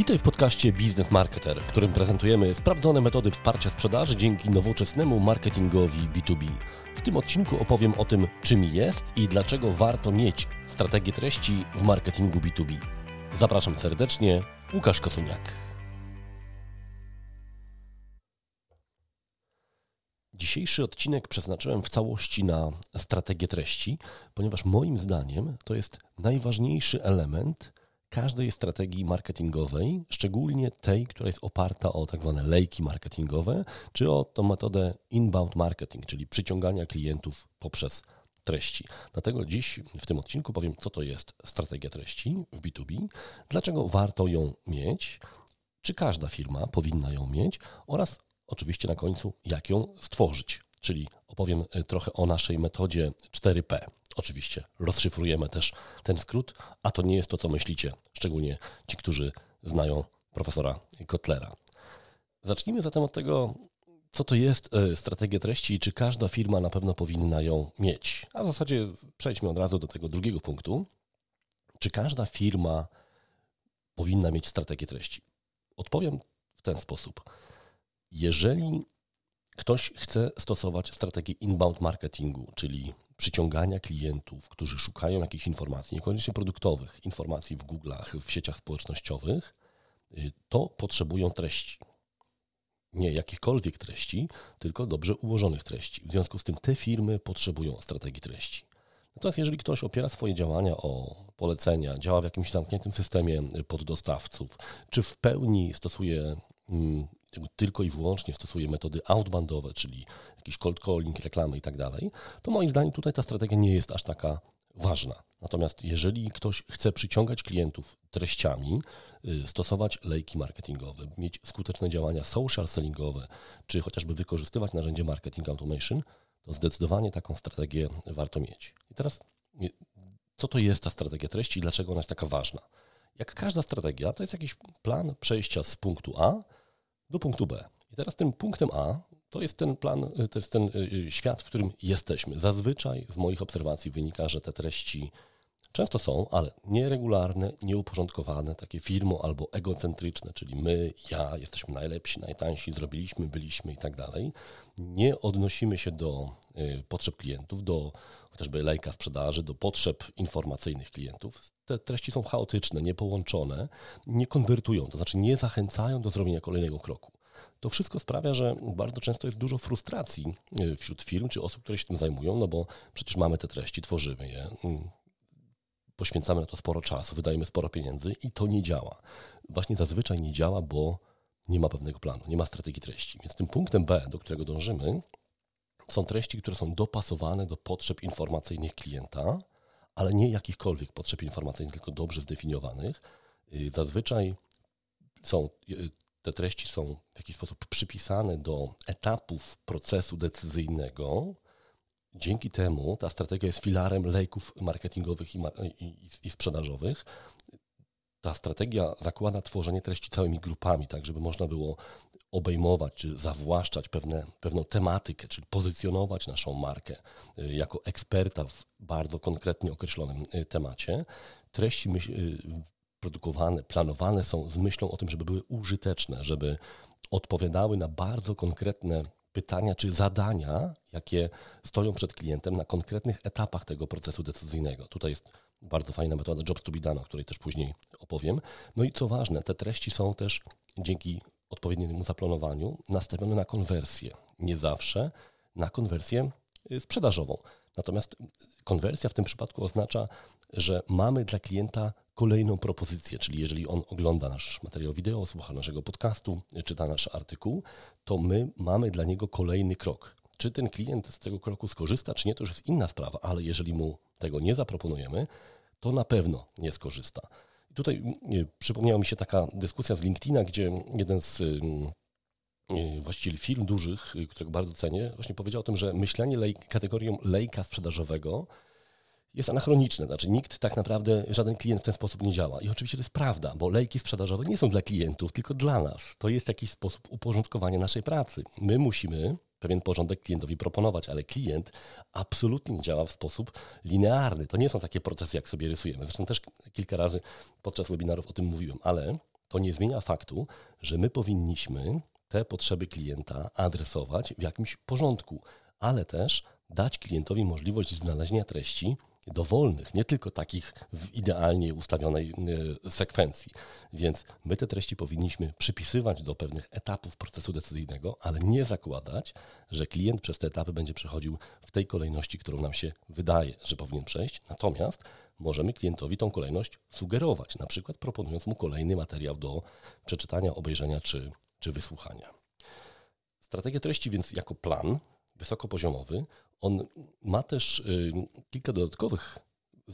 Witaj w podcaście Biznes Marketer, w którym prezentujemy sprawdzone metody wsparcia sprzedaży dzięki nowoczesnemu marketingowi B2B. W tym odcinku opowiem o tym, czym jest i dlaczego warto mieć strategię treści w marketingu B2B. Zapraszam serdecznie, Łukasz Kosuniak. Dzisiejszy odcinek przeznaczyłem w całości na strategię treści, ponieważ moim zdaniem to jest najważniejszy element każdej strategii marketingowej, szczególnie tej, która jest oparta o tak zwane lejki marketingowe, czy o tą metodę inbound marketing, czyli przyciągania klientów poprzez treści. Dlatego dziś w tym odcinku powiem, co to jest strategia treści w B2B, dlaczego warto ją mieć, czy każda firma powinna ją mieć oraz oczywiście na końcu, jak ją stworzyć. Czyli opowiem y, trochę o naszej metodzie 4P. Oczywiście rozszyfrujemy też ten skrót, a to nie jest to, co myślicie, szczególnie ci, którzy znają profesora Kotlera. Zacznijmy zatem od tego, co to jest y, strategia treści i czy każda firma na pewno powinna ją mieć. A w zasadzie przejdźmy od razu do tego drugiego punktu. Czy każda firma powinna mieć strategię treści? Odpowiem w ten sposób. Jeżeli ktoś chce stosować strategię inbound marketingu, czyli przyciągania klientów, którzy szukają jakichś informacji, niekoniecznie produktowych, informacji w Google'ach, w sieciach społecznościowych, y, to potrzebują treści. Nie jakichkolwiek treści, tylko dobrze ułożonych treści. W związku z tym te firmy potrzebują strategii treści. Natomiast jeżeli ktoś opiera swoje działania o polecenia, działa w jakimś zamkniętym systemie poddostawców, czy w pełni stosuje mm, tylko i wyłącznie stosuje metody outboundowe, czyli jakiś cold calling, reklamy i tak dalej, to moim zdaniem tutaj ta strategia nie jest aż taka ważna. Natomiast jeżeli ktoś chce przyciągać klientów treściami, y, stosować lejki marketingowe, mieć skuteczne działania social sellingowe, czy chociażby wykorzystywać narzędzie marketing automation, to zdecydowanie taką strategię warto mieć. I teraz, y, co to jest ta strategia treści i dlaczego ona jest taka ważna? Jak każda strategia, to jest jakiś plan przejścia z punktu A do punktu B. I teraz tym punktem A to jest ten plan, to jest ten y, y, świat, w którym jesteśmy. Zazwyczaj z moich obserwacji wynika, że te treści często są, ale nieregularne, nieuporządkowane, takie firmo albo egocentryczne, czyli my, ja, jesteśmy najlepsi, najtańsi, zrobiliśmy, byliśmy i tak dalej. Nie odnosimy się do y, potrzeb klientów, do chociażby lejka sprzedaży, do potrzeb informacyjnych klientów. Te treści są chaotyczne, niepołączone, nie konwertują, to znaczy nie zachęcają do zrobienia kolejnego kroku. To wszystko sprawia, że bardzo często jest dużo frustracji y, wśród firm czy osób, które się tym zajmują, no bo przecież mamy te treści, tworzymy je, mm, poświęcamy na to sporo czasu, wydajemy sporo pieniędzy i to nie działa. Właśnie zazwyczaj nie działa, bo nie ma pewnego planu, nie ma strategii treści. Więc tym punktem B, do którego dążymy, są treści, które są dopasowane do potrzeb informacyjnych klienta, ale nie jakichkolwiek potrzeb informacyjnych, tylko dobrze zdefiniowanych. Y, zazwyczaj są, y, te treści są w jakiś sposób przypisane do etapów procesu decyzyjnego. Dzięki temu ta strategia jest filarem lejków marketingowych i, i, i sprzedażowych ta strategia zakłada tworzenie treści całymi grupami, tak żeby można było obejmować czy zawłaszczać pewne, pewną tematykę, czyli pozycjonować naszą markę y, jako eksperta w bardzo konkretnie określonym y, temacie. Treści y, produkowane, planowane są z myślą o tym, żeby były użyteczne, żeby odpowiadały na bardzo konkretne pytania czy zadania, jakie stoją przed klientem na konkretnych etapach tego procesu decyzyjnego. Tutaj jest bardzo fajna metoda Job to be done, o której też później opowiem. No i co ważne, te treści są też dzięki odpowiedniemu zaplanowaniu nastawione na konwersję. Nie zawsze na konwersję y, sprzedażową. Natomiast konwersja w tym przypadku oznacza, że mamy dla klienta kolejną propozycję, czyli jeżeli on ogląda nasz materiał wideo, słucha naszego podcastu, czyta nasz artykuł, to my mamy dla niego kolejny krok. Czy ten klient z tego kroku skorzysta, czy nie, to już jest inna sprawa, ale jeżeli mu tego nie zaproponujemy, to na pewno nie skorzysta. I tutaj przypomniała mi się taka dyskusja z LinkedIna, gdzie jeden z właścicieli firm dużych, y, którego bardzo cenię, właśnie powiedział o tym, że myślenie lej, kategorią lejka sprzedażowego jest anachroniczne. Znaczy nikt tak naprawdę, żaden klient w ten sposób nie działa. I oczywiście to jest prawda, bo lejki sprzedażowe nie są dla klientów, tylko dla nas. To jest jakiś sposób uporządkowania naszej pracy. My musimy pewien porządek klientowi proponować, ale klient absolutnie nie działa w sposób linearny. To nie są takie procesy, jak sobie rysujemy. Zresztą też kilka razy podczas webinarów o tym mówiłem, ale To nie zmienia faktu, że my powinniśmy te potrzeby klienta adresować w jakimś porządku, ale też dać klientowi możliwość znalezienia treści dowolnych, nie tylko takich w idealnie ustawionej e, sekwencji. Więc my te treści powinniśmy przypisywać do pewnych etapów procesu decyzyjnego, ale nie zakładać, że klient przez te etapy będzie przechodził w tej kolejności, którą nam się wydaje, że powinien przejść. Natomiast możemy klientowi tą kolejność sugerować, na przykład proponując mu kolejny materiał do przeczytania, obejrzenia czy, czy wysłuchania. Strategia treści więc jako plan wysokopoziomowy, on ma też y, kilka dodatkowych y,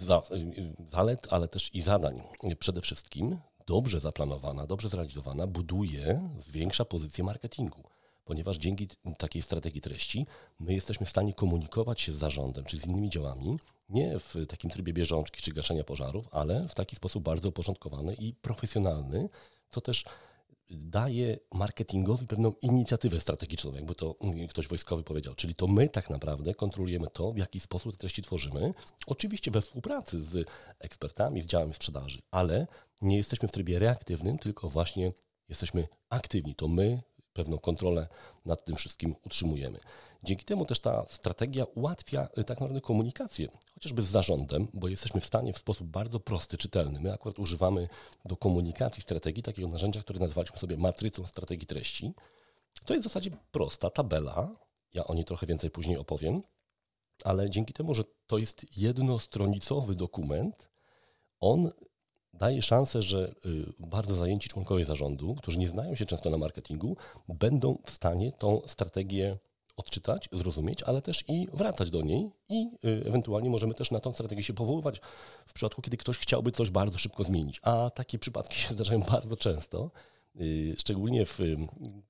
zalet, ale też i zadań. Przede wszystkim dobrze zaplanowana, dobrze zrealizowana buduje, zwiększa pozycję marketingu ponieważ dzięki takiej strategii treści my jesteśmy w stanie komunikować się z zarządem czy z innymi działami nie w takim trybie bieżączki czy gaszenia pożarów, ale w taki sposób bardzo uporządkowany i profesjonalny, co też daje marketingowi pewną inicjatywę strategiczną, jakby to ktoś wojskowy powiedział. Czyli to my tak naprawdę kontrolujemy to, w jaki sposób te treści tworzymy. Oczywiście we współpracy z ekspertami, z działem sprzedaży, ale nie jesteśmy w trybie reaktywnym, tylko właśnie jesteśmy aktywni. To my pewną kontrolę nad tym wszystkim utrzymujemy. Dzięki temu też ta strategia ułatwia y, tak naprawdę komunikację, chociażby z zarządem, bo jesteśmy w stanie w sposób bardzo prosty, czytelny. My akurat używamy do komunikacji strategii takiego narzędzia, które nazwaliśmy sobie matrycą strategii treści. To jest w zasadzie prosta tabela. Ja o niej trochę więcej później opowiem, ale dzięki temu, że to jest jednostronicowy dokument, on daje szansę, że y, bardzo zajęci członkowie zarządu, którzy nie znają się często na marketingu, będą w stanie tą strategię odczytać, zrozumieć, ale też i wracać do niej i y, ewentualnie możemy też na tą strategię się powoływać w przypadku, kiedy ktoś chciałby coś bardzo szybko zmienić. A takie przypadki się zdarzają bardzo często. Y, szczególnie w y,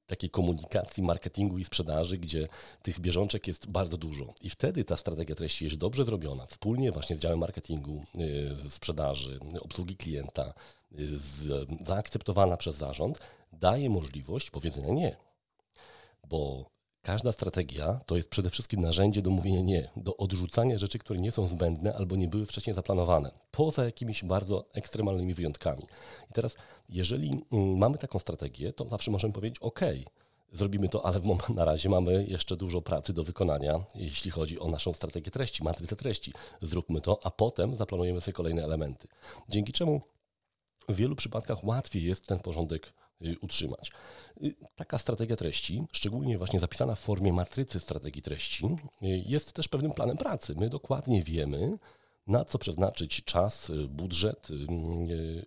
takiej komunikacji, marketingu i sprzedaży, gdzie tych bieżączek jest bardzo dużo. I wtedy ta strategia treści jest dobrze zrobiona, wspólnie właśnie z działem marketingu, y, sprzedaży, obsługi klienta, zaakceptowana przez zarząd, daje możliwość powiedzenia nie. Bo Każda strategia to jest przede wszystkim narzędzie do mówienia nie, do odrzucania rzeczy, które nie są zbędne albo nie były wcześniej zaplanowane, poza jakimiś bardzo ekstremalnymi wyjątkami. I teraz, jeżeli mm, mamy taką strategię, to zawsze możemy powiedzieć: OK, zrobimy to, ale na razie mamy jeszcze dużo pracy do wykonania, jeśli chodzi o naszą strategię treści, matrycę treści. Zróbmy to, a potem zaplanujemy sobie kolejne elementy. Dzięki czemu w wielu przypadkach łatwiej jest ten porządek utrzymać. Y, taka strategia treści, szczególnie właśnie zapisana w formie matrycy strategii treści, y, jest też pewnym planem pracy. My dokładnie wiemy, na co przeznaczyć czas, budżet,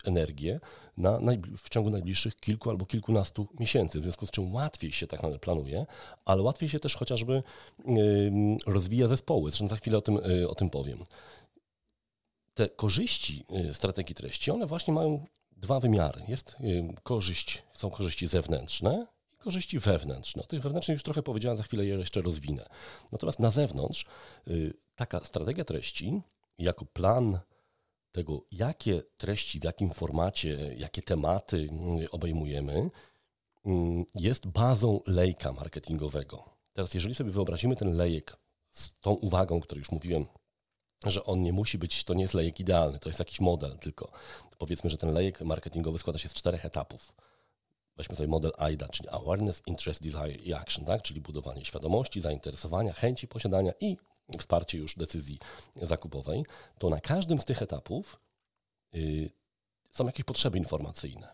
energię na, w ciągu najbliższych kilku albo kilkunastu miesięcy, w związku z czym łatwiej się tak naprawdę planuje, ale łatwiej się też chociażby rozwija zespoły. Zresztą za chwilę o tym, o tym powiem. Te korzyści strategii treści, one właśnie mają dwa wymiary. Jest korzyść, są korzyści zewnętrzne i korzyści wewnętrzne. O tych wewnętrznych już trochę powiedziałem, za chwilę je jeszcze rozwinę. Natomiast na zewnątrz y, taka strategia treści jako plan tego, jakie treści, w jakim formacie, jakie tematy y, obejmujemy, jest bazą lejka marketingowego. Teraz, jeżeli sobie wyobrazimy ten lejek z tą uwagą, o której już mówiłem że on nie musi być, to nie jest lejek idealny, to jest jakiś model tylko. Powiedzmy, że ten lejek marketingowy składa się z czterech etapów. Weźmy sobie model AIDA, czyli Awareness, Interest, Desire i Action, tak? czyli budowanie świadomości, zainteresowania, chęci posiadania i wsparcie już decyzji zakupowej. To na każdym z tych etapów yy, są jakieś potrzeby informacyjne,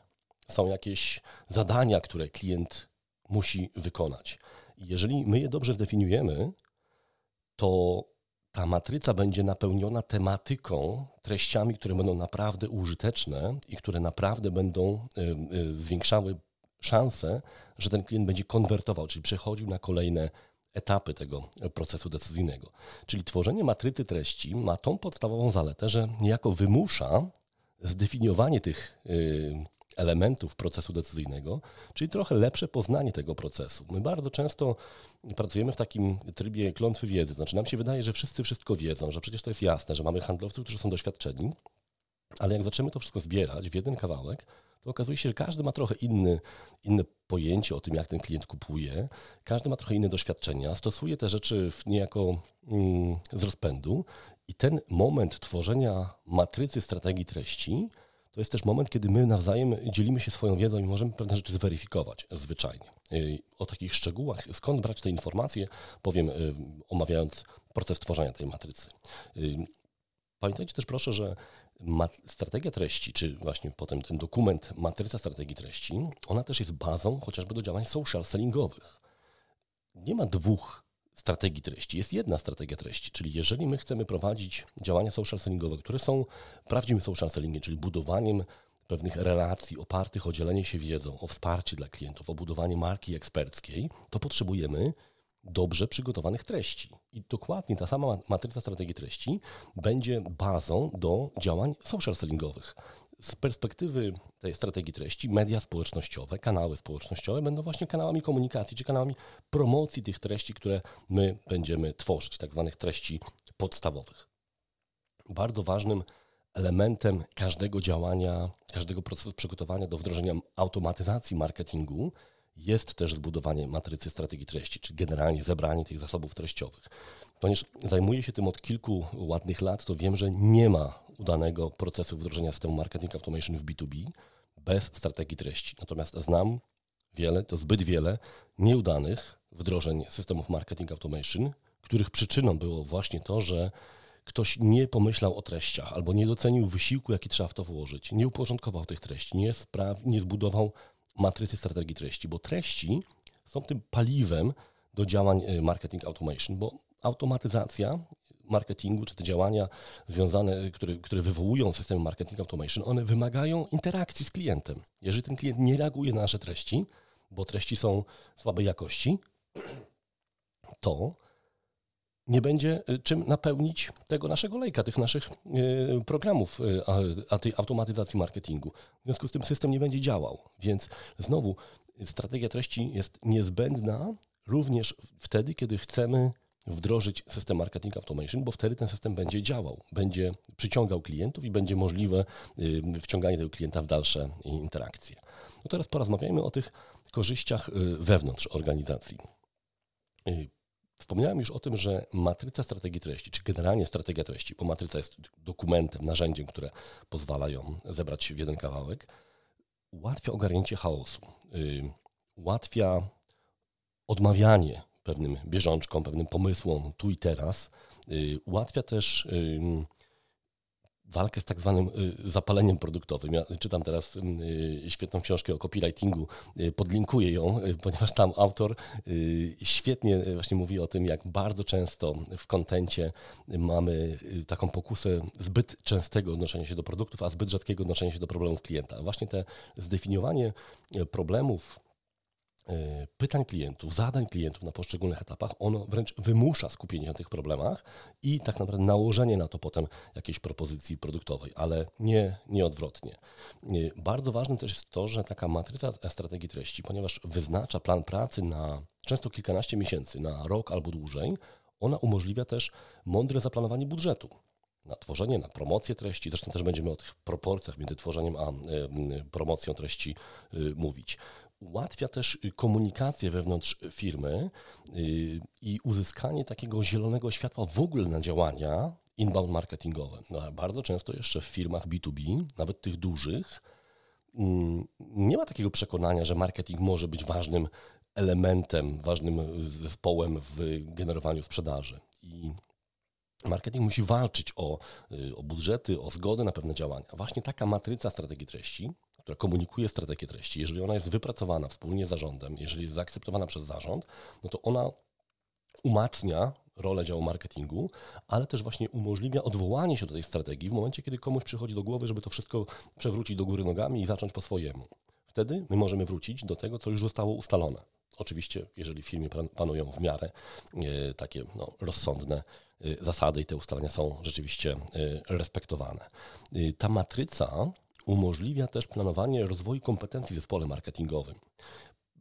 są jakieś zadania, które klient musi wykonać. I jeżeli my je dobrze zdefiniujemy, to ta matryca będzie napełniona tematyką, treściami, które będą naprawdę użyteczne i które naprawdę będą y, y, zwiększały szanse, że ten klient będzie konwertował, czyli przechodził na kolejne etapy tego procesu decyzyjnego. Czyli tworzenie matrycy treści ma tą podstawową zaletę, że niejako wymusza zdefiniowanie tych y, elementów procesu decyzyjnego, czyli trochę lepsze poznanie tego procesu. My bardzo często pracujemy w takim trybie klątwy wiedzy. Znaczy nam się wydaje, że wszyscy wszystko wiedzą, że przecież to jest jasne, że mamy handlowców, którzy są doświadczeni, ale jak zaczniemy to wszystko zbierać w jeden kawałek, to okazuje się, że każdy ma trochę inny, inne pojęcie o tym, jak ten klient kupuje, każdy ma trochę inne doświadczenia, stosuje te rzeczy w niejako mm, z rozpędu i ten moment tworzenia matrycy strategii treści to jest też moment, kiedy my nawzajem dzielimy się swoją wiedzą i możemy pewne rzeczy zweryfikować zwyczajnie. Y, o takich szczegółach, skąd brać te informacje, powiem, y, omawiając proces tworzenia tej matrycy. Pamiętajcie też proszę, że strategia treści, czy właśnie potem ten dokument, matryca strategii treści, ona też jest bazą chociażby do działań social sellingowych. Nie ma dwóch strategii treści. Jest jedna strategia treści, czyli jeżeli my chcemy prowadzić działania social sellingowe, które są prawdziwym social sellingiem, czyli budowaniem pewnych relacji opartych o dzielenie się wiedzą, o wsparcie dla klientów, o budowanie marki eksperckiej, to potrzebujemy dobrze przygotowanych treści. I dokładnie ta sama matryca strategii treści będzie bazą do działań social sellingowych. Z perspektywy tej strategii treści, media społecznościowe, kanały społecznościowe będą właśnie kanałami komunikacji czy kanałami promocji tych treści, które my będziemy tworzyć, tak zwanych treści podstawowych. Bardzo ważnym elementem każdego działania, każdego procesu przygotowania do wdrożenia automatyzacji marketingu jest też zbudowanie matrycy strategii treści, czy generalnie zebranie tych zasobów treściowych. Ponieważ zajmuję się tym od kilku ładnych lat, to wiem, że nie ma udanego procesu wdrożenia systemu marketing automation w B2B bez strategii treści. Natomiast znam wiele, to zbyt wiele nieudanych wdrożeń systemów marketing automation, których przyczyną było właśnie to, że ktoś nie pomyślał o treściach albo nie docenił wysiłku, jaki trzeba w to włożyć, nie uporządkował tych treści, nie, spraw, nie zbudował matrycy strategii treści, bo treści są tym paliwem do działań y, marketing automation, bo automatyzacja marketingu, czy te działania związane, które, które wywołują system marketing automation, one wymagają interakcji z klientem. Jeżeli ten klient nie reaguje na nasze treści, bo treści są słabej jakości, to nie będzie y, czym napełnić tego naszego lejka, tych naszych y, programów, y, a tej automatyzacji marketingu. W związku z tym system nie będzie działał. Więc znowu strategia treści jest niezbędna również wtedy, kiedy chcemy wdrożyć system marketing automation, bo wtedy ten system będzie działał, będzie przyciągał klientów i będzie możliwe wciąganie tego klienta w dalsze interakcje. No teraz porozmawiajmy o tych korzyściach wewnątrz organizacji. Wspomniałem już o tym, że matryca strategii treści, czy generalnie strategia treści, bo matryca jest dokumentem, narzędziem, które pozwala ją zebrać w jeden kawałek, ułatwia ogarnięcie chaosu, ułatwia odmawianie pewnym bieżączkom, pewnym pomysłom tu i teraz, yy, ułatwia też walkę z tak zwanym y, zapaleniem produktowym. Ja czytam teraz y, świetną książkę o copywritingu, y, podlinkuję ją, ponieważ tam autor świetnie właśnie mówi o tym, jak bardzo często w kontencie mamy taką pokusę zbyt częstego odnoszenia się do produktów, a zbyt rzadkiego odnoszenia się do problemów klienta. Właśnie te zdefiniowanie problemów pytań klientów, zadań klientów na poszczególnych etapach, ono wręcz wymusza skupienie na tych problemach i tak naprawdę nałożenie na to potem jakiejś propozycji produktowej, ale nie, nie odwrotnie. E, bardzo ważne też jest to, że taka matryca strategii treści, ponieważ wyznacza plan pracy na często kilkanaście miesięcy, na rok albo dłużej, ona umożliwia też mądre zaplanowanie budżetu na tworzenie, na promocję treści. Zresztą też będziemy o tych proporcjach między tworzeniem a promocją treści mówić ułatwia też y, komunikację wewnątrz firmy y, i uzyskanie takiego zielonego światła w ogóle na działania inbound marketingowe. No, bardzo często jeszcze w firmach B2B, nawet tych dużych, mm, nie ma takiego przekonania, że marketing może być ważnym elementem, ważnym zespołem w generowaniu sprzedaży. I marketing musi walczyć o, y, o budżety, o zgodę na pewne działania. Właśnie taka matryca strategii treści która komunikuje strategię treści, jeżeli ona jest wypracowana wspólnie z zarządem, jeżeli jest zaakceptowana przez zarząd, no to ona umacnia rolę działu marketingu, ale też właśnie umożliwia odwołanie się do tej strategii w momencie, kiedy komuś przychodzi do głowy, żeby to wszystko przewrócić do góry nogami i zacząć po swojemu. Wtedy my możemy wrócić do tego, co już zostało ustalone. Oczywiście, jeżeli w firmie panują w miarę e, takie no, rozsądne e, zasady i te ustalenia są rzeczywiście e, respektowane. Ta matryca umożliwia też planowanie rozwoju kompetencji w zespole marketingowym.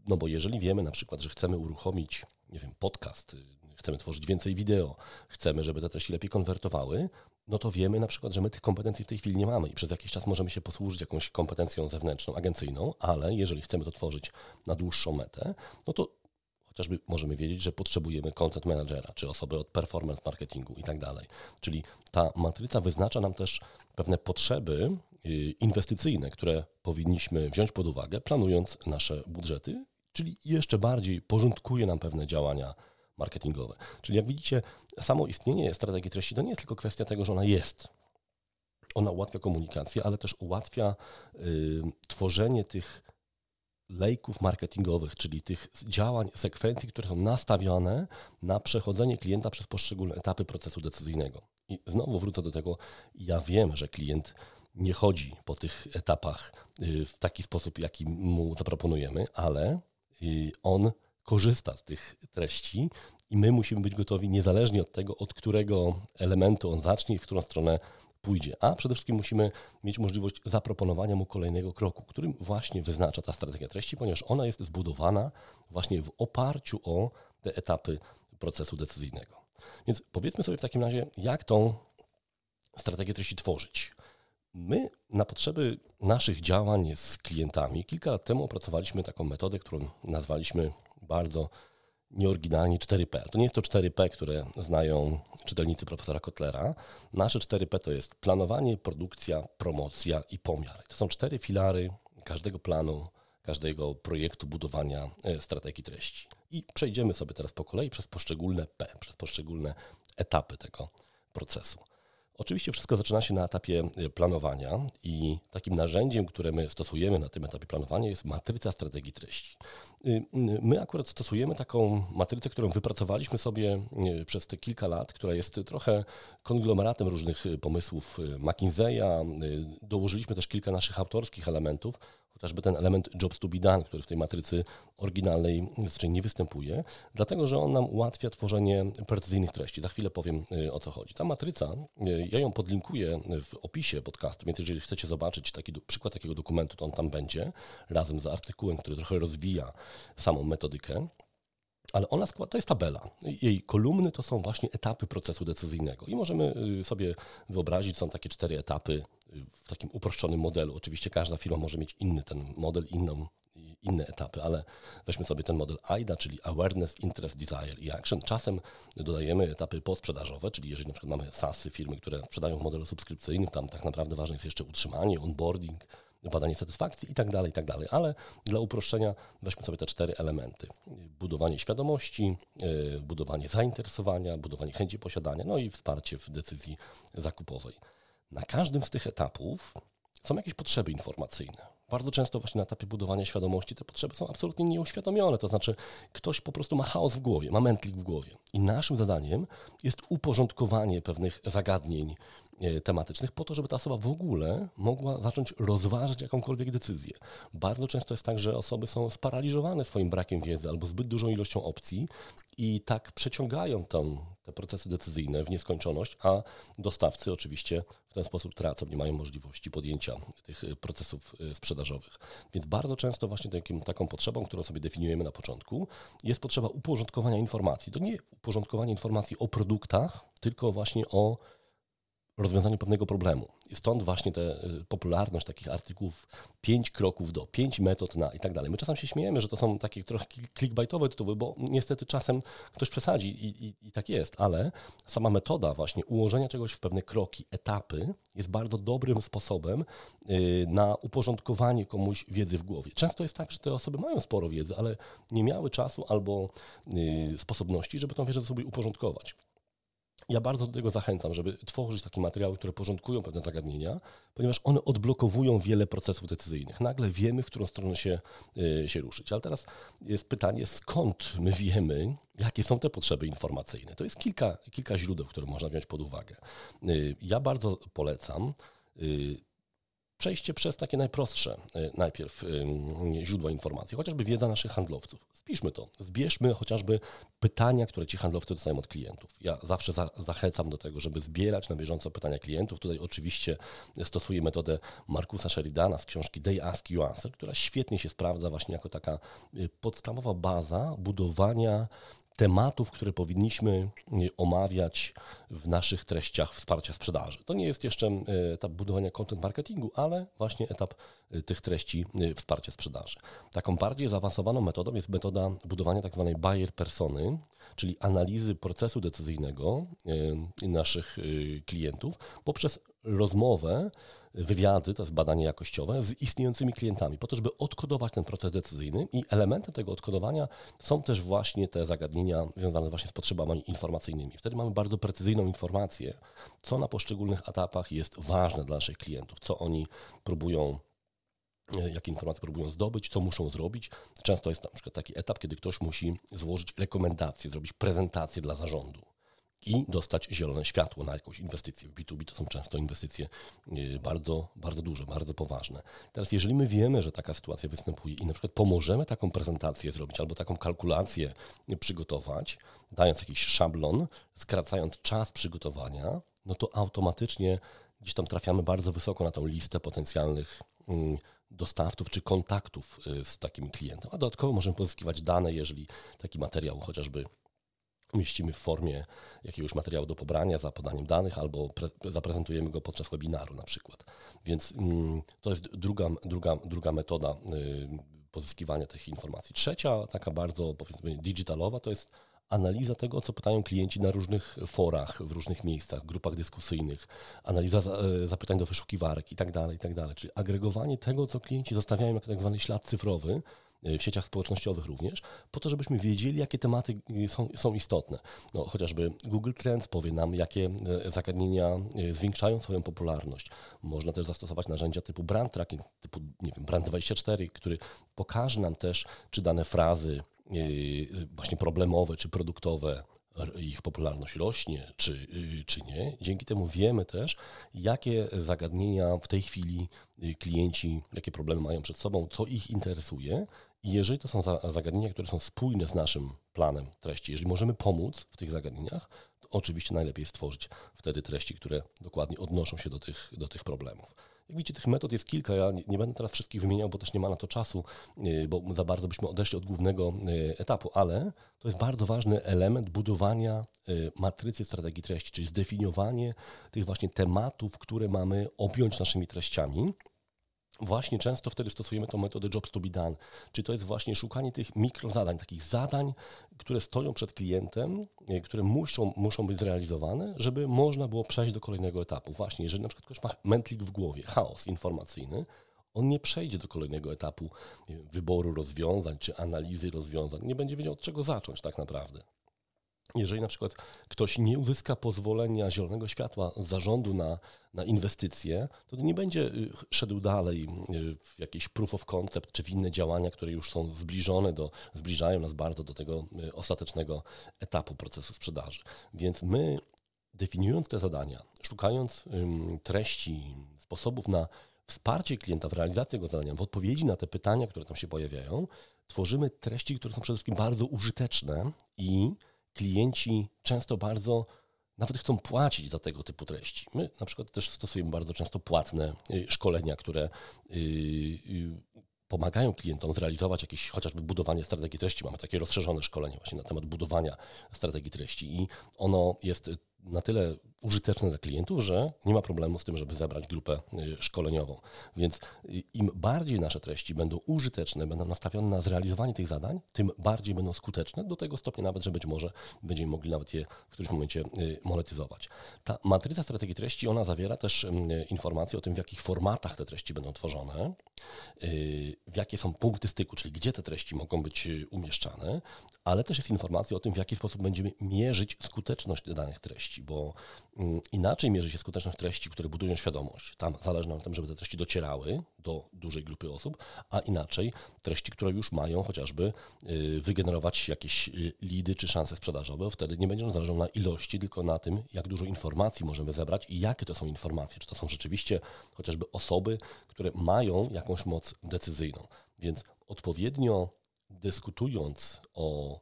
No bo jeżeli wiemy na przykład, że chcemy uruchomić, nie wiem, podcast, chcemy tworzyć więcej wideo, chcemy, żeby te treści lepiej konwertowały, no to wiemy na przykład, że my tych kompetencji w tej chwili nie mamy i przez jakiś czas możemy się posłużyć jakąś kompetencją zewnętrzną, agencyjną, ale jeżeli chcemy to tworzyć na dłuższą metę, no to chociażby możemy wiedzieć, że potrzebujemy content managera, czy osoby od performance marketingu i tak dalej. Czyli ta matryca wyznacza nam też pewne potrzeby inwestycyjne, które powinniśmy wziąć pod uwagę, planując nasze budżety, czyli jeszcze bardziej porządkuje nam pewne działania marketingowe. Czyli jak widzicie, samo istnienie strategii treści to nie jest tylko kwestia tego, że ona jest. Ona ułatwia komunikację, ale też ułatwia y, tworzenie tych lejków marketingowych, czyli tych działań, sekwencji, które są nastawione na przechodzenie klienta przez poszczególne etapy procesu decyzyjnego. I znowu wrócę do tego, ja wiem, że klient nie chodzi po tych etapach y, w taki sposób, jaki mu zaproponujemy, ale y, on korzysta z tych treści i my musimy być gotowi niezależnie od tego, od którego elementu on zacznie i w którą stronę pójdzie. A przede wszystkim musimy mieć możliwość zaproponowania mu kolejnego kroku, którym właśnie wyznacza ta strategia treści, ponieważ ona jest zbudowana właśnie w oparciu o te etapy procesu decyzyjnego. Więc powiedzmy sobie w takim razie, jak tą strategię treści tworzyć. My na potrzeby naszych działań z klientami kilka lat temu opracowaliśmy taką metodę, którą nazwaliśmy bardzo nieoryginalnie 4P. To nie jest to 4P, które znają czytelnicy profesora Kotlera. Nasze 4P to jest planowanie, produkcja, promocja i pomiar. To są cztery filary każdego planu, każdego projektu budowania e, strategii treści. I przejdziemy sobie teraz po kolei przez poszczególne P, przez poszczególne etapy tego procesu. Oczywiście wszystko zaczyna się na etapie e, planowania i takim narzędziem, które my stosujemy na tym etapie planowania jest matryca strategii treści. Y, my akurat stosujemy taką matrycę, którą wypracowaliśmy sobie e, przez te kilka lat, która jest trochę konglomeratem różnych e, pomysłów McKinsey'a. Dołożyliśmy też kilka naszych autorskich elementów, chociażby ten element jobs to be done, który w tej matrycy oryginalnej zazwyczaj nie występuje, dlatego że on nam ułatwia tworzenie precyzyjnych treści. Za chwilę powiem y, o co chodzi. Ta matryca, y, ja ją podlinkuję w opisie podcastu, więc jeżeli chcecie zobaczyć taki przykład takiego dokumentu, to on tam będzie razem z artykułem, który trochę rozwija samą metodykę. Ale ona składa, to jest tabela. Jej kolumny to są właśnie etapy procesu decyzyjnego. I możemy y, sobie wyobrazić, są takie cztery etapy w takim uproszczonym modelu. Oczywiście każda firma może mieć inny ten model, inną, inne etapy, ale weźmy sobie ten model AIDA, czyli Awareness, Interest, Desire i Action. Czasem dodajemy etapy posprzedażowe, czyli jeżeli na przykład mamy SASy, firmy, które sprzedają w modelu subskrypcyjnym, tam tak naprawdę ważne jest jeszcze utrzymanie, onboarding, badanie satysfakcji i tak dalej, i tak dalej. Ale dla uproszczenia weźmy sobie te cztery elementy. Budowanie świadomości, e, budowanie zainteresowania, budowanie chęci posiadania, no i wsparcie w decyzji zakupowej. Na każdym z tych etapów są jakieś potrzeby informacyjne. Bardzo często właśnie na etapie budowania świadomości te potrzeby są absolutnie nieuświadomione, to znaczy ktoś po prostu ma chaos w głowie, ma mętlik w głowie. I naszym zadaniem jest uporządkowanie pewnych zagadnień tematycznych po to, żeby ta osoba w ogóle mogła zacząć rozważać jakąkolwiek decyzję. Bardzo często jest tak, że osoby są sparaliżowane swoim brakiem wiedzy albo zbyt dużą ilością opcji i tak przeciągają tam te procesy decyzyjne w nieskończoność, a dostawcy oczywiście w ten sposób tracą, nie mają możliwości podjęcia tych procesów e, sprzedażowych. Więc bardzo często właśnie takim, taką potrzebą, którą sobie definiujemy na początku, jest potrzeba uporządkowania informacji. To nie uporządkowanie informacji o produktach, tylko właśnie o rozwiązaniu pewnego problemu. I stąd właśnie ta y, popularność takich artykułów, pięć kroków do, pięć metod na i tak dalej. My czasem się śmiejemy, że to są takie trochę clickbaitowe tytuły, bo niestety czasem ktoś przesadzi i, i, i tak jest, ale sama metoda właśnie ułożenia czegoś w pewne kroki, etapy jest bardzo dobrym sposobem y, na uporządkowanie komuś wiedzy w głowie. Często jest tak, że te osoby mają sporo wiedzy, ale nie miały czasu albo y, sposobności, żeby tą wiedzę sobie uporządkować. Ja bardzo do tego zachęcam, żeby tworzyć takie materiały, które porządkują pewne zagadnienia, ponieważ one odblokowują wiele procesów decyzyjnych. Nagle wiemy, w którą stronę się, y, się ruszyć. Ale teraz jest pytanie, skąd my wiemy, jakie są te potrzeby informacyjne? To jest kilka, kilka źródeł, które można wziąć pod uwagę. Y, ja bardzo polecam y, przejście przez takie najprostsze e, najpierw e, źródła informacji, chociażby wiedza naszych handlowców. Spiszmy to, zbierzmy chociażby pytania, które ci handlowcy dostają od klientów. Ja zawsze za, zachęcam do tego, żeby zbierać na bieżąco pytania klientów. Tutaj oczywiście stosuję metodę Markusa Sheridana z książki They Ask You Answer, która świetnie się sprawdza właśnie jako taka e, podstawowa baza budowania tematów, które powinniśmy e, omawiać w naszych treściach wsparcia sprzedaży. To nie jest jeszcze e, etap budowania content marketingu, ale właśnie etap e, tych treści wsparcia sprzedaży. Taką bardziej zaawansowaną metodą jest metoda budowania tak zwanej buyer persony, czyli analizy procesu decyzyjnego naszych klientów poprzez rozmowę wywiady, to jest badanie jakościowe, z istniejącymi klientami, po to, żeby odkodować ten proces decyzyjny i elementem tego odkodowania są też właśnie te zagadnienia związane właśnie z potrzebami informacyjnymi. Wtedy mamy bardzo precyzyjną informację, co na poszczególnych etapach jest ważne dla naszych klientów, co oni próbują E, jakie informacje próbują zdobyć, co muszą zrobić. Często jest na przykład taki etap, kiedy ktoś musi złożyć rekomendacje, zrobić prezentację dla zarządu i dostać zielone światło na jakąś inwestycję. W B2B to są często inwestycje e, bardzo, bardzo duże, bardzo poważne. Teraz, jeżeli my wiemy, że taka sytuacja występuje i na przykład pomożemy taką prezentację zrobić albo taką kalkulację przygotować, dając jakiś szablon, skracając czas przygotowania, no to automatycznie gdzieś tam trafiamy bardzo wysoko na tą listę potencjalnych mm, dostawców czy kontaktów y, z takim klientem. A dodatkowo możemy pozyskiwać dane, jeżeli taki materiał chociażby umieścimy w formie jakiegoś materiału do pobrania za podaniem danych albo zaprezentujemy go podczas webinaru na przykład. Więc mm, to jest druga, druga, druga metoda y, pozyskiwania tych informacji. Trzecia, taka bardzo powiedzmy digitalowa, to jest analiza tego, co pytają klienci na różnych forach, w różnych miejscach, grupach dyskusyjnych, analiza e, zapytań do wyszukiwarek itd., tak itd. Tak Czyli agregowanie tego, co klienci zostawiają jako tak zwany ślad cyfrowy, w sieciach społecznościowych również, po to, żebyśmy wiedzieli, jakie tematy e, są, są istotne. No, chociażby Google Trends powie nam, jakie zagadnienia zwiększają swoją popularność. Można też zastosować narzędzia typu brand tracking, typu nie wiem, Brand24, który pokaże nam też, czy dane frazy, Y, właśnie problemowe czy produktowe, ich popularność rośnie, czy, y, czy nie. Dzięki temu wiemy też, jakie zagadnienia w tej chwili y, klienci, jakie problemy mają przed sobą, co ich interesuje. I jeżeli to są zagadnienia, które są spójne z naszym planem treści, jeżeli możemy pomóc w tych zagadnieniach, to oczywiście najlepiej stworzyć wtedy treści, które dokładnie odnoszą się do tych, do tych problemów. Jak widzicie, tych metod jest kilka. Ja nie, nie, będę teraz wszystkich wymieniał, bo też nie ma na to czasu, y, bo za bardzo byśmy odeszli od głównego y, etapu, ale to jest bardzo ważny element budowania y, matrycy strategii treści, czyli zdefiniowanie tych właśnie tematów, które mamy objąć naszymi treściami Właśnie często wtedy stosujemy tą metodę jobs to be done, czyli to jest właśnie szukanie tych mikrozadań, takich zadań, które stoją przed klientem, e, które muszą, muszą być zrealizowane, żeby można było przejść do kolejnego etapu. Właśnie, jeżeli na przykład ktoś ma mętlik w głowie, chaos informacyjny, on nie przejdzie do kolejnego etapu wyboru rozwiązań czy analizy rozwiązań, nie będzie wiedział od czego zacząć tak naprawdę. Jeżeli na przykład ktoś nie uzyska pozwolenia zielonego światła zarządu na, na inwestycje, to nie będzie y, szedł dalej y, w jakieś proof of concept czy w inne działania, które już są zbliżone do, zbliżają nas bardzo do tego y, ostatecznego etapu procesu sprzedaży. Więc my definiując te zadania, szukając treści, sposobów na wsparcie klienta w realizacji tego zadania, w odpowiedzi na te pytania, które tam się pojawiają, tworzymy treści, które są przede wszystkim bardzo użyteczne i klienci często bardzo nawet chcą płacić za tego typu treści. My na przykład też stosujemy bardzo często płatne y, szkolenia, które y, y, pomagają klientom zrealizować jakieś chociażby budowanie strategii treści. Mamy takie rozszerzone szkolenie właśnie na temat budowania strategii treści i ono jest na tyle użyteczne dla klientów, że nie ma problemu z tym, żeby zebrać grupę y, szkoleniową. Więc y, im bardziej nasze treści będą użyteczne, będą nastawione na zrealizowanie tych zadań, tym bardziej będą skuteczne, do tego stopnia nawet, że być może będziemy mogli nawet je w którymś momencie y, monetyzować. Ta matryca strategii treści, ona zawiera też informacje o tym, w jakich formatach te treści będą tworzone, w jakie są punkty styku, czyli gdzie te treści mogą być umieszczane, ale też jest informacja o tym, w jaki sposób będziemy mierzyć skuteczność danych treści, bo inaczej mierzy się skuteczność treści, które budują świadomość. Tam zależy nam na tym, żeby te treści docierały do dużej grupy osób, a inaczej treści, które już mają chociażby y, wygenerować jakieś y, lidy czy szanse sprzedażowe. Wtedy nie będzie nam zależało na ilości, tylko na tym, jak dużo informacji możemy zebrać i jakie to są informacje. Czy to są rzeczywiście chociażby osoby, które mają jakąś moc decyzyjną. Więc odpowiednio dyskutując o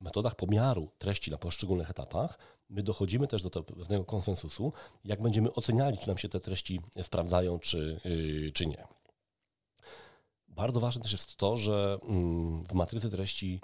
metodach pomiaru treści na poszczególnych etapach, my dochodzimy też do pewnego konsensusu, jak będziemy oceniali, czy nam się te treści sprawdzają, czy, yy, czy nie. Bardzo ważne też jest to, że mm, w matrycy treści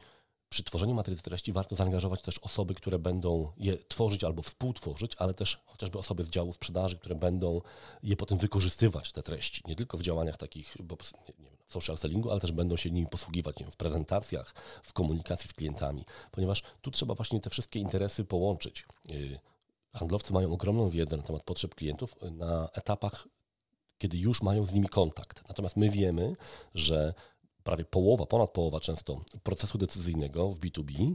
przy tworzeniu matrycy treści warto zaangażować też osoby, które będą je tworzyć albo współtworzyć, ale też chociażby osoby z działu sprzedaży, które będą je potem wykorzystywać, te treści. Nie tylko w działaniach takich bo, nie wiem, social sellingu, ale też będą się nimi posługiwać w prezentacjach, w komunikacji z klientami, ponieważ tu trzeba właśnie te wszystkie interesy połączyć. Y, handlowcy mają ogromną wiedzę na temat potrzeb klientów na etapach kiedy już mają z nimi kontakt. Natomiast my wiemy, że prawie połowa, ponad połowa często procesu decyzyjnego w B2B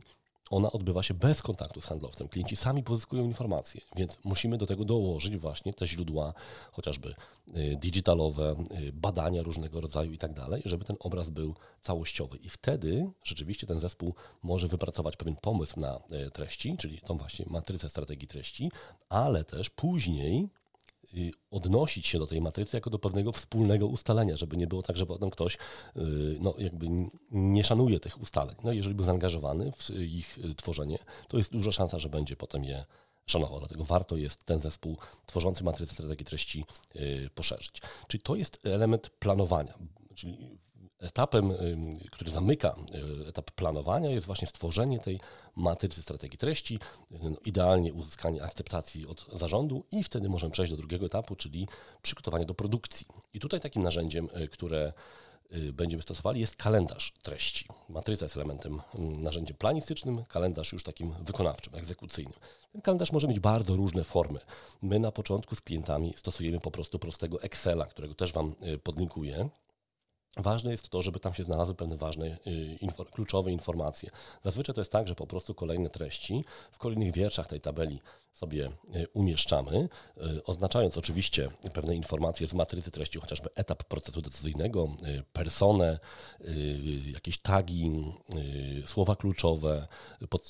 ona odbywa się bez kontaktu z handlowcem. Klienci sami pozyskują informacje, więc musimy do tego dołożyć właśnie te źródła, chociażby y, digitalowe, y, badania różnego rodzaju i tak dalej, żeby ten obraz był całościowy. I wtedy rzeczywiście ten zespół może wypracować pewien pomysł na y, treści, czyli tą właśnie matrycę strategii treści, ale też później odnosić się do tej matrycy jako do pewnego wspólnego ustalenia, żeby nie było tak, że potem ktoś y, no, jakby nie szanuje tych ustaleń. No, jeżeli był zaangażowany w ich y, tworzenie, to jest duża szansa, że będzie potem je szanował. Dlatego warto jest ten zespół tworzący matrycę strategii treści poszerzyć. Czyli to jest element planowania. Czyli etapem, który zamyka etap planowania, jest właśnie stworzenie tej matrycy strategii treści, idealnie uzyskanie akceptacji od zarządu i wtedy możemy przejść do drugiego etapu, czyli przygotowanie do produkcji. I tutaj takim narzędziem, e, które e, będziemy stosowali, jest kalendarz treści. Matryca jest elementem, narzędziem planistycznym, kalendarz już takim wykonawczym, egzekucyjnym. Ten kalendarz może mieć bardzo różne formy. My na początku z klientami stosujemy po prostu prostego Excela, którego też Wam podlinkuję. Ważne jest to, żeby tam się znalazły pewne ważne, y, kluczowe informacje. Zazwyczaj to jest tak, że po prostu kolejne treści w kolejnych wierszach tej tabeli sobie y, umieszczamy, y, oznaczając oczywiście pewne informacje z matrycy treści, chociażby etap procesu decyzyjnego, personę, jakieś tagi, słowa kluczowe,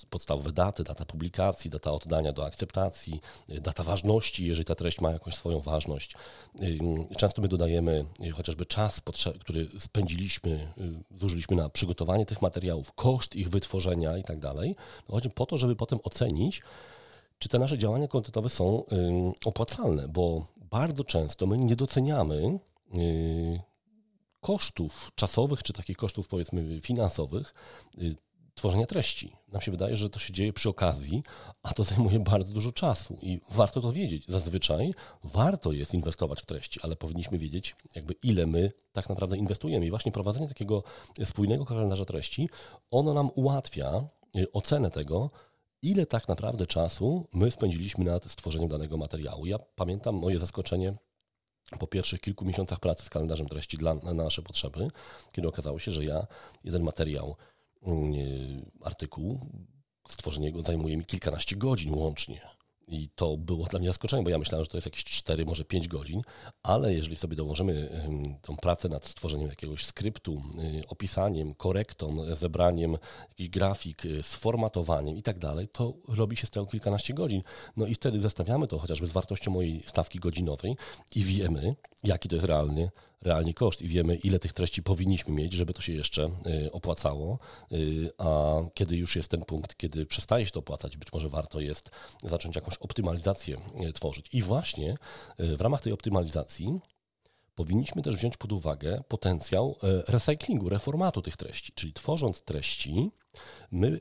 podstawowe daty, data publikacji, data oddania do akceptacji, data ważności, jeżeli ta treść ma jakąś swoją ważność. Często my dodajemy chociażby czas, który spędziliśmy, zużyliśmy na przygotowanie tych materiałów, koszt ich wytworzenia i tak dalej, no chodzi po to, żeby potem ocenić, czy te nasze działania kontentowe są opłacalne, bo bardzo często my nie doceniamy y, kosztów czasowych, czy takich kosztów powiedzmy finansowych y, tworzenia treści. Nam się wydaje, że to się dzieje przy okazji, a to zajmuje bardzo dużo czasu i warto to wiedzieć. Zazwyczaj warto jest inwestować w treści, ale powinniśmy wiedzieć, jakby ile my tak naprawdę inwestujemy. I właśnie prowadzenie takiego spójnego kalendarza treści, ono nam ułatwia y, ocenę tego, ile tak naprawdę czasu my spędziliśmy nad stworzeniem danego materiału. Ja pamiętam moje zaskoczenie po pierwszych kilku miesiącach pracy z kalendarzem treści dla, na nasze potrzeby, kiedy okazało się, że ja jeden materiał artykuł, stworzenie go zajmuje mi kilkanaście godzin łącznie. I to było dla mnie zaskoczenie, bo ja myślałem, że to jest jakieś 4, może 5 godzin, ale jeżeli sobie dołożymy tą pracę nad stworzeniem jakiegoś skryptu, y, opisaniem, korektą, zebraniem jakichś grafik, y, sformatowaniem i tak dalej, to robi się z tego kilkanaście godzin. No i wtedy zestawiamy to chociażby z wartością mojej stawki godzinowej i wiemy, jaki to jest realny realnie koszt i wiemy, ile tych treści powinniśmy mieć, żeby to się jeszcze y, opłacało. Y, a kiedy już jest ten punkt, kiedy przestaje się to opłacać, być może warto jest zacząć jakąś optymalizację y, tworzyć. I właśnie w ramach tej optymalizacji powinniśmy też wziąć pod uwagę potencjał recyklingu, reformatu tych treści. Czyli tworząc treści, my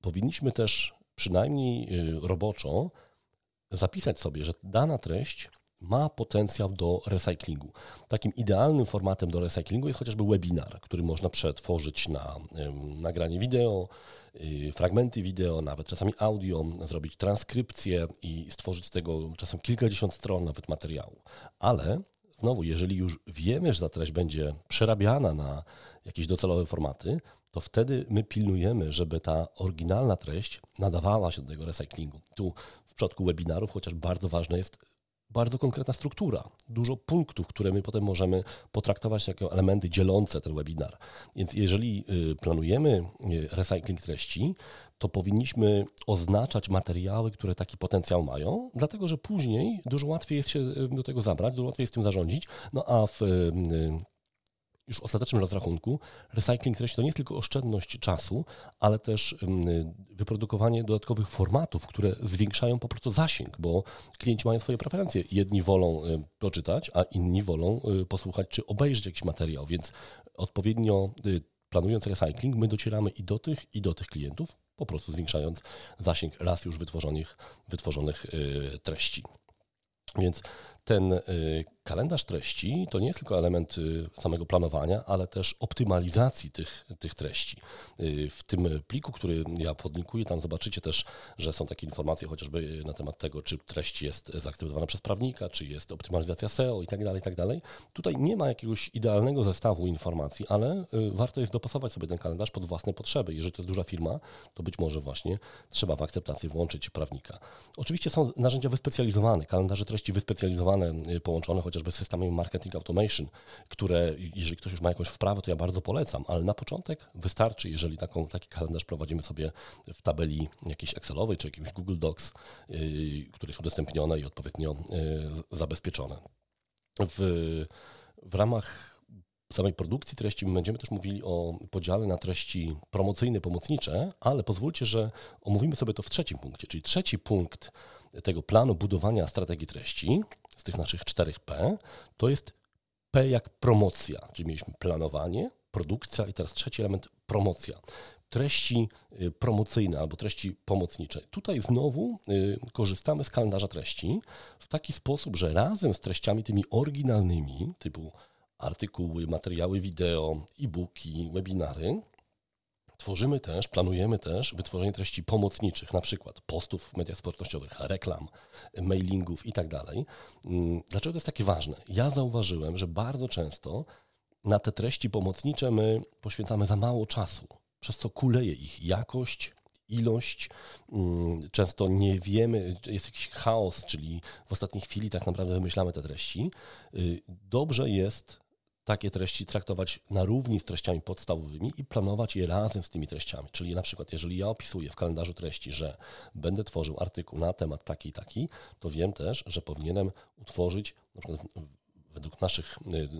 powinniśmy też przynajmniej roboczo zapisać sobie, że dana treść ma potencjał do recyklingu. Takim idealnym formatem do recyklingu jest chociażby webinar, który można przetworzyć na nagranie wideo, y, fragmenty wideo, nawet czasami audio, zrobić transkrypcję i stworzyć z tego czasem kilkadziesiąt stron nawet materiału. Ale znowu, jeżeli już wiemy, że ta treść będzie przerabiana na jakieś docelowe formaty, to wtedy my pilnujemy, żeby ta oryginalna treść nadawała się do tego recyklingu. Tu w przypadku webinarów chociaż bardzo ważne jest bardzo konkretna struktura, dużo punktów, które my potem możemy potraktować jako elementy dzielące ten webinar. Więc jeżeli y, planujemy y, recycling treści, to powinniśmy oznaczać materiały, które taki potencjał mają, dlatego że później dużo łatwiej jest się y, do tego zabrać, dużo łatwiej jest tym zarządzić, no a w już ostatecznym rozrachunku recycling treści to nie jest tylko oszczędność czasu, ale też wyprodukowanie dodatkowych formatów, które zwiększają po prostu zasięg, bo klienci mają swoje preferencje. Jedni wolą poczytać, a inni wolą y, posłuchać czy obejrzeć jakiś materiał, więc odpowiednio y, planując recycling, my docieramy i do tych, i do tych klientów, po prostu zwiększając zasięg raz już wytworzonych, wytworzonych treści. Więc ten y, kalendarz treści to nie jest tylko element y, samego planowania, ale też optymalizacji tych, tych treści. Y, w tym pliku, który ja podlinkuję, tam zobaczycie też, że są takie informacje chociażby na temat tego, czy treść jest zaaktywowana przez prawnika, czy jest optymalizacja SEO i tak dalej, i tak dalej. Tutaj nie ma jakiegoś idealnego zestawu informacji, ale warto jest dopasować sobie ten kalendarz pod własne potrzeby. Jeżeli to jest duża firma, to być może właśnie trzeba w akceptację włączyć prawnika. Oczywiście są narzędzia wyspecjalizowane, kalendarze treści wyspecjalizowane, połączone chociażby z systemem marketing automation, które jeżeli ktoś już ma jakąś wprawę, to ja bardzo polecam, ale na początek wystarczy, jeżeli taką, taki kalendarz prowadzimy sobie w tabeli jakiejś Excelowej czy jakimś Google Docs, yy, które jest udostępnione i odpowiednio yy, zabezpieczone. W, w ramach samej produkcji treści my będziemy też mówili o podziale na treści promocyjne, pomocnicze, ale pozwólcie, że omówimy sobie to w trzecim punkcie, czyli trzeci punkt tego planu budowania strategii treści z tych naszych czterech P, to jest P jak promocja, czyli mieliśmy planowanie, produkcja i teraz trzeci element promocja. Treści y, promocyjne albo treści pomocnicze. Tutaj znowu y, korzystamy z kalendarza treści w taki sposób, że razem z treściami tymi oryginalnymi, typu artykuły, materiały wideo, e-booki, webinary, Tworzymy też, planujemy też wytworzenie treści pomocniczych, na przykład postów w mediach społecznościowych, reklam, mailingów itd. Tak mm, dlaczego to jest takie ważne? Ja zauważyłem, że bardzo często na te treści pomocnicze my poświęcamy za mało czasu, przez co kuleje ich jakość, ilość. Mm, często nie wiemy, jest jakiś chaos, czyli w ostatniej chwili tak naprawdę wymyślamy te treści. Y, dobrze jest takie treści traktować na równi z treściami podstawowymi i planować je razem z tymi treściami. Czyli na przykład, jeżeli ja opisuję w kalendarzu treści, że będę tworzył artykuł na temat taki i taki, to wiem też, że powinienem utworzyć na przykład według naszych y, y,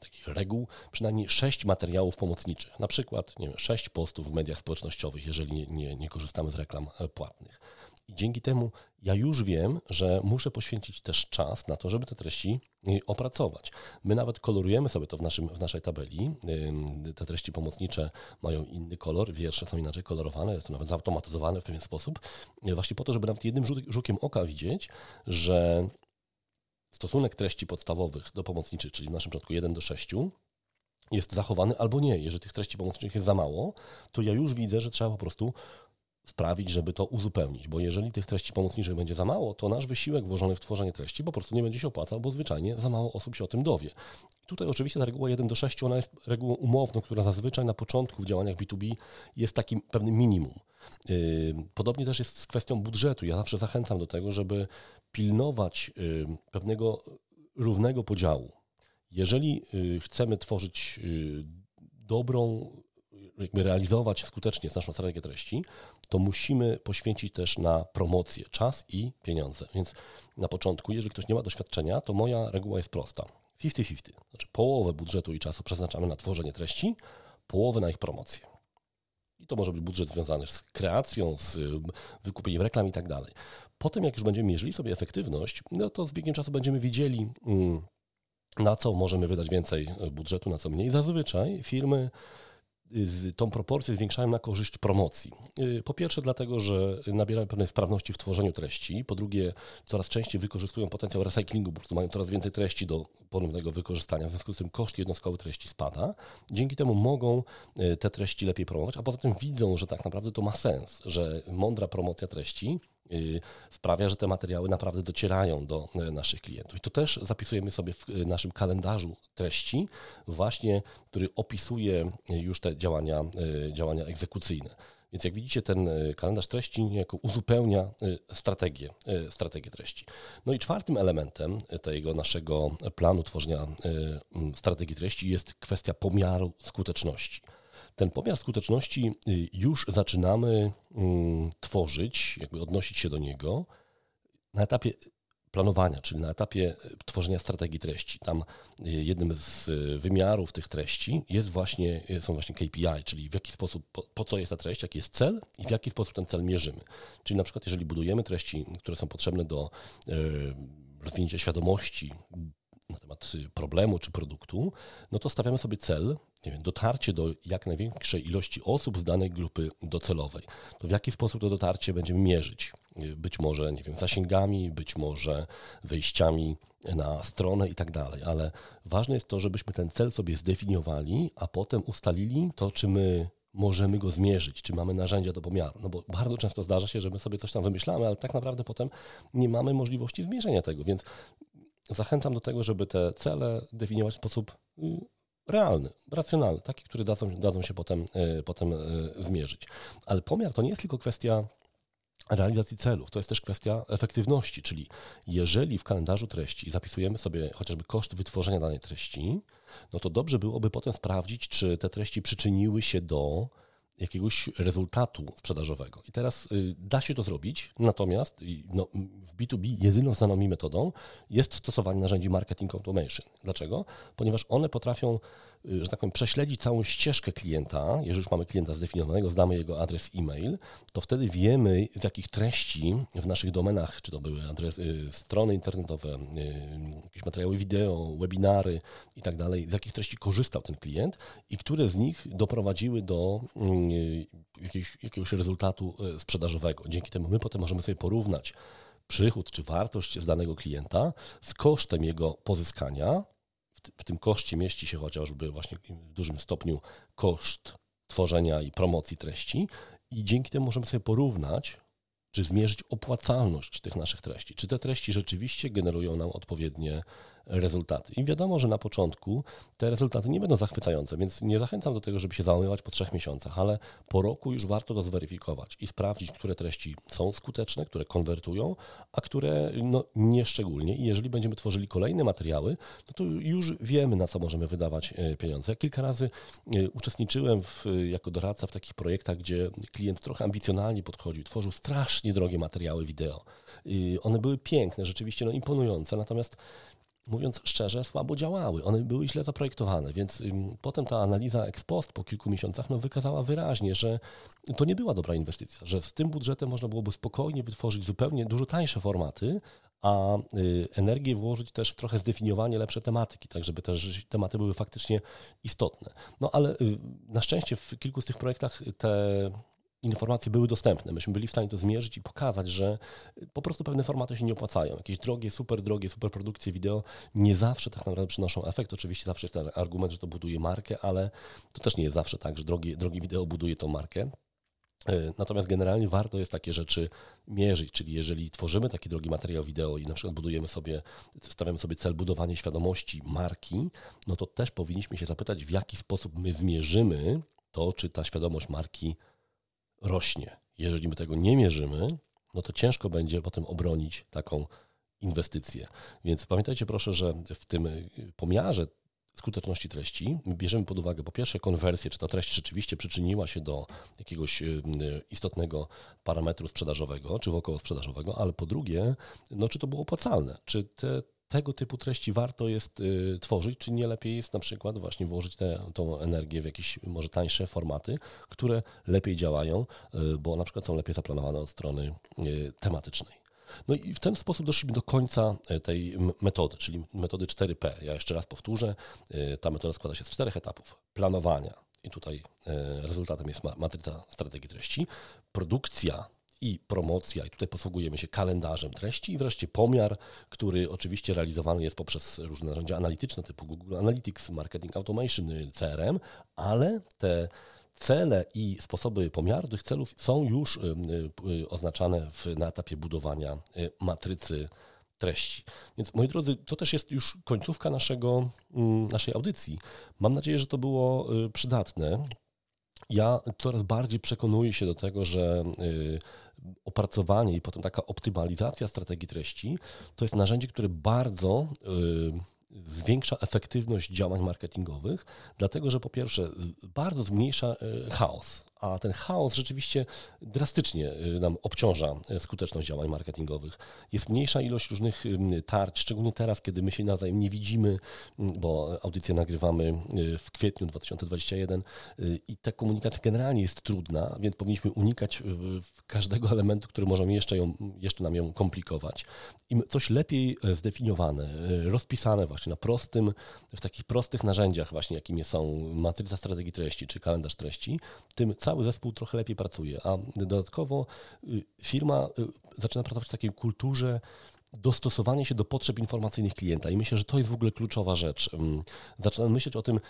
takich reguł przynajmniej sześć materiałów pomocniczych. Na przykład nie wiem, sześć postów w mediach społecznościowych, jeżeli nie, nie, nie korzystamy z reklam płatnych. I dzięki temu ja już wiem, że muszę poświęcić też czas na to, żeby te treści y, opracować. My nawet kolorujemy sobie to w, naszym, w naszej tabeli. Te treści pomocnicze mają inny kolor, wiersze są inaczej kolorowane, to nawet zautomatyzowane w pewien sposób, y, właśnie po to, żeby nawet jednym rzukiem oka widzieć, że stosunek treści podstawowych do pomocniczych, czyli w naszym przypadku 1 do 6, jest zachowany albo nie. Jeżeli tych treści pomocniczych jest za mało, to ja już widzę, że trzeba po prostu sprawić, żeby to uzupełnić, bo jeżeli tych treści pomocniczych będzie za mało, to nasz wysiłek włożony w tworzenie treści po prostu nie będzie się opłacał, bo zwyczajnie za mało osób się o tym dowie. Tutaj oczywiście ta reguła 1 do 6, ona jest regułą umowną, która zazwyczaj na początku w działaniach B2B jest takim pewnym minimum. Yy, podobnie też jest z kwestią budżetu. Ja zawsze zachęcam do tego, żeby pilnować yy, pewnego równego podziału. Jeżeli yy, chcemy tworzyć dobrą jakby realizować skutecznie naszą strategię treści, to musimy poświęcić też na promocję czas i pieniądze. Więc na początku, jeżeli ktoś nie ma doświadczenia, to moja reguła jest prosta. 50-50. Znaczy połowę budżetu i czasu przeznaczamy na tworzenie treści, połowę na ich promocję. I to może być budżet związany z kreacją, z wykupieniem reklam i tak dalej. Potem, jak już będziemy mierzyli sobie efektywność, no to z biegiem czasu będziemy widzieli, mm, na co możemy wydać więcej budżetu, na co mniej. Zazwyczaj firmy tą proporcję zwiększają na korzyść promocji. Y, po pierwsze dlatego, że nabierają pewnej sprawności w tworzeniu treści, po drugie coraz częściej wykorzystują potencjał recyklingu, prostu mają coraz więcej treści do ponownego wykorzystania, w związku z tym koszt jednostkowy treści spada. Dzięki temu mogą y, te treści lepiej promować, a poza tym widzą, że tak naprawdę to ma sens, że mądra promocja treści sprawia, że te materiały naprawdę docierają do e, naszych klientów. I to też zapisujemy sobie w e, naszym kalendarzu treści, właśnie, który opisuje już te działania, działania egzekucyjne. Więc jak widzicie, ten kalendarz treści niejako uzupełnia strategię, strategię treści. No i czwartym elementem tego naszego planu tworzenia strategii treści jest kwestia pomiaru skuteczności. Ten pomiar skuteczności y, już zaczynamy mm, tworzyć, jakby odnosić się do niego na etapie planowania, czyli na etapie y, tworzenia strategii treści. Tam y, jednym z wymiarów tych treści jest właśnie, są właśnie KPI, czyli w jaki sposób, po, po, co jest ta treść, jaki jest cel i w jaki sposób ten cel mierzymy. Czyli na przykład jeżeli budujemy treści, które są potrzebne do rozwinięcia świadomości na temat problemu czy produktu, no to stawiamy sobie cel, nie wiem, dotarcie do jak największej ilości osób z danej grupy docelowej. To w jaki sposób to dotarcie będziemy mierzyć? Być może, nie wiem, zasięgami, być może wejściami na stronę i tak dalej, ale ważne jest to, żebyśmy ten cel sobie zdefiniowali, a potem ustalili to, czy my możemy go zmierzyć, czy mamy narzędzia do pomiaru. No bo bardzo często zdarza się, że my sobie coś tam wymyślamy, ale tak naprawdę potem nie mamy możliwości zmierzenia tego, więc zachęcam do tego, żeby te cele definiować w sposób y, realny, racjonalny, taki, który dadzą, dadzą się potem, y, potem y, zmierzyć. Ale pomiar to nie jest tylko kwestia realizacji celów. To jest też kwestia efektywności, czyli jeżeli w kalendarzu treści zapisujemy sobie chociażby koszt wytworzenia danej treści, no to dobrze byłoby potem sprawdzić, czy te treści przyczyniły się do jakiegoś rezultatu sprzedażowego. I teraz y, da się to zrobić, natomiast no, w B2B jedyną znaną mi metodą jest stosowanie narzędzi marketing automation. Dlaczego? Ponieważ one potrafią Y, że tak powiem, prześledzić całą ścieżkę klienta, jeżeli już mamy klienta zdefiniowanego, znamy jego adres e-mail, to wtedy wiemy, z jakich treści w naszych domenach, czy to były adres, y, strony internetowe, jakieś materiały wideo, webinary i tak dalej, z jakich treści korzystał ten klient i które z nich doprowadziły do jakiegoś, jakiegoś rezultatu sprzedażowego. Dzięki temu my potem możemy sobie porównać przychód czy wartość z danego klienta z kosztem jego pozyskania w tym koszcie mieści się chociażby właśnie w dużym stopniu koszt tworzenia i promocji treści i dzięki temu możemy sobie porównać, czy zmierzyć opłacalność tych naszych treści. Czy te treści rzeczywiście generują nam odpowiednie rezultaty. I wiadomo, że na początku te rezultaty nie będą zachwycające, więc nie zachęcam do tego, żeby się załamywać po trzech miesiącach, ale po roku już warto to zweryfikować i sprawdzić, które treści są skuteczne, które konwertują, a które no, nie szczególnie. I jeżeli będziemy tworzyli kolejne materiały, no to już wiemy, na co możemy wydawać e, pieniądze. Ja kilka razy e, uczestniczyłem w, jako doradca w takich projektach, gdzie klient trochę ambicjonalnie podchodził, tworzył strasznie drogie materiały wideo. One były piękne, rzeczywiście no, imponujące, natomiast mówiąc szczerze, słabo działały. One były źle zaprojektowane, więc potem ta analiza ex post po kilku miesiącach no, wykazała wyraźnie, że to nie była dobra inwestycja, że z tym budżetem można byłoby spokojnie wytworzyć zupełnie dużo tańsze formaty, a y, energię włożyć też w trochę zdefiniowanie lepsze tematyki, tak żeby te tematy były faktycznie istotne. No ale y, na szczęście w kilku z tych projektach te informacje były dostępne. Myśmy byli w stanie to zmierzyć i pokazać, że po prostu pewne formaty się nie opłacają. Jakieś drogie, super drogie, super produkcje wideo nie zawsze tak naprawdę przynoszą efekt. Oczywiście zawsze jest ten argument, że to buduje markę, ale to też nie jest zawsze tak, że drogie, drogie wideo buduje tą markę. E, natomiast generalnie warto jest takie rzeczy mierzyć, czyli jeżeli tworzymy taki drogi materiał wideo i na przykład budujemy sobie, stawiamy sobie cel budowania świadomości marki, no to też powinniśmy się zapytać, w jaki sposób my zmierzymy to, czy ta świadomość marki rośnie. Jeżeli my tego nie mierzymy, no to ciężko będzie potem obronić taką inwestycję. Więc pamiętajcie proszę, że w tym pomiarze skuteczności treści bierzemy pod uwagę po pierwsze konwersję, czy ta treść rzeczywiście przyczyniła się do jakiegoś y, istotnego parametru sprzedażowego, czy wokoło sprzedażowego, ale po drugie, no, czy to było opłacalne, czy te tego typu treści warto jest y, tworzyć, czy nie lepiej jest na przykład właśnie włożyć tę energię w jakieś może tańsze formaty, które lepiej działają, y, bo na przykład są lepiej zaplanowane od strony y, tematycznej. No i w ten sposób doszliśmy do końca tej metody, czyli metody 4P. Ja jeszcze raz powtórzę, ta metoda składa się z czterech etapów. Planowania, i tutaj rezultatem jest matryca strategii treści, produkcja i promocja, i tutaj posługujemy się kalendarzem treści, i wreszcie pomiar, który oczywiście realizowany jest poprzez różne narzędzia analityczne typu Google Analytics, Marketing Automation, CRM, ale te cele i sposoby pomiaru tych celów są już y, y, oznaczane w, na etapie budowania y, matrycy treści. Więc moi drodzy, to też jest już końcówka naszego, mm, naszej audycji. Mam nadzieję, że to było przydatne. Ja coraz bardziej przekonuję się do tego, że opracowanie i potem taka optymalizacja strategii treści to jest narzędzie, które bardzo y, zwiększa efektywność działań marketingowych, dlatego że po pierwsze bardzo zmniejsza y, chaos, a ten chaos rzeczywiście drastycznie nam obciąża skuteczność działań marketingowych. Jest mniejsza ilość różnych tarć, szczególnie teraz, kiedy my się nawzajem nie widzimy, bo audycję nagrywamy w kwietniu 2021 i ta komunikacja generalnie jest trudna, więc powinniśmy unikać każdego elementu, który może jeszcze, ją, jeszcze nam ją komplikować. Im coś lepiej zdefiniowane, rozpisane właśnie na prostym, w takich prostych narzędziach właśnie, jakimi są matryca strategii treści czy kalendarz treści, tym cały zespół trochę lepiej pracuje, a dodatkowo y, firma y, zaczyna pracować w takiej kulturze dostosowania się do potrzeb informacyjnych klienta i myślę, że to jest w ogóle kluczowa rzecz. Zaczynam myśleć o tym,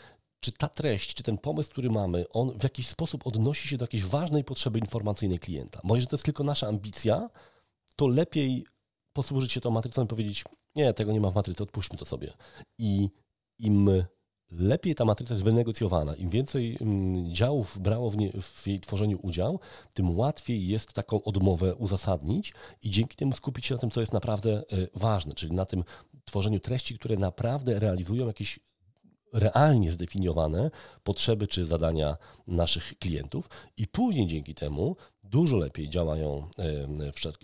czy ta treść, czy ten pomysł, który mamy, on w jakiś sposób odnosi się do jakiejś ważnej potrzeby informacyjnej klienta. Bo jeżeli to jest tylko nasza ambicja, to lepiej posłużyć się tą matrycą i powiedzieć, nie, tego nie ma w matryce, odpuśćmy to sobie. I im lepiej ta matryca jest wynegocjowana, im więcej mm, działów brało w, nie, w, jej tworzeniu udział, tym łatwiej jest taką odmowę uzasadnić i dzięki temu skupić się na tym, co jest naprawdę e, ważne, czyli na tym tworzeniu treści, które naprawdę realizują jakieś realnie zdefiniowane potrzeby czy zadania naszych klientów. I później dzięki temu dużo lepiej działają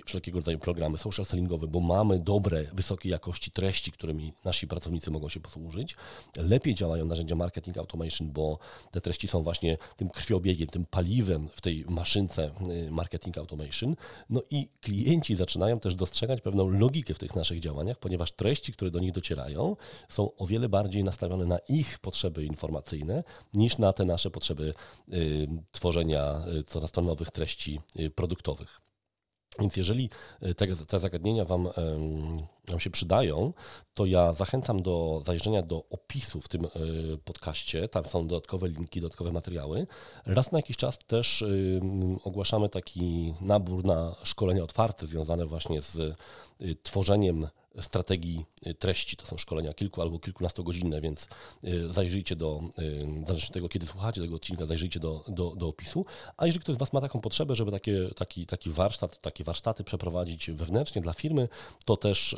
wszelkiego rodzaju programy social sellingowe, bo mamy dobre, wysokiej jakości treści, którymi nasi pracownicy mogą się posłużyć. Lepiej działają narzędzia marketing automation, bo te treści są właśnie tym krwiobiegiem, tym paliwem w tej maszynce y, marketing automation. No i klienci zaczynają też dostrzegać pewną logikę w tych naszych działaniach, ponieważ treści, które do nich docierają, są o wiele bardziej nastawione na ich potrzeby informacyjne niż na te nasze potrzeby y, tworzenia y, coraz to nowych treści Produktowych. Więc jeżeli y, te, te zagadnienia wam, wam, się przydają, to ja zachęcam do zajrzenia do opisu w tym y, podcaście. Tam są dodatkowe linki, dodatkowe materiały. Raz na jakiś czas też ogłaszamy taki nabór na szkolenia otwarte związane właśnie z tworzeniem strategii y, treści. To są szkolenia kilku albo kilkunastogodzinne, więc y, zajrzyjcie do, y, zależnie od tego, kiedy słuchacie tego odcinka, zajrzyjcie do, do, do opisu. A jeżeli ktoś z Was ma taką potrzebę, żeby takie, taki, taki warsztat, takie warsztaty przeprowadzić wewnętrznie dla firmy, to też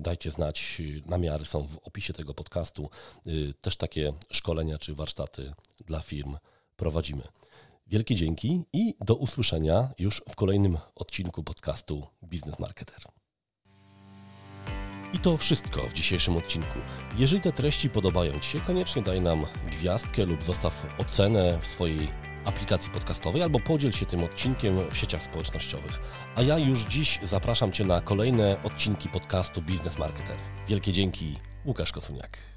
dajcie znać. Namiary są w opisie tego podcastu. Też takie szkolenia czy warsztaty dla firm prowadzimy. Wielkie dzięki i do usłyszenia już w kolejnym odcinku podcastu Biznes Marketer. I to wszystko w dzisiejszym odcinku. Jeżeli te treści podobają Ci się, koniecznie daj nam gwiazdkę lub zostaw ocenę w swojej aplikacji podcastowej albo podziel się tym odcinkiem w sieciach społecznościowych. A ja już dziś zapraszam Cię na kolejne odcinki podcastu Biznes Marketer. Wielkie dzięki, Łukasz Kosuniak.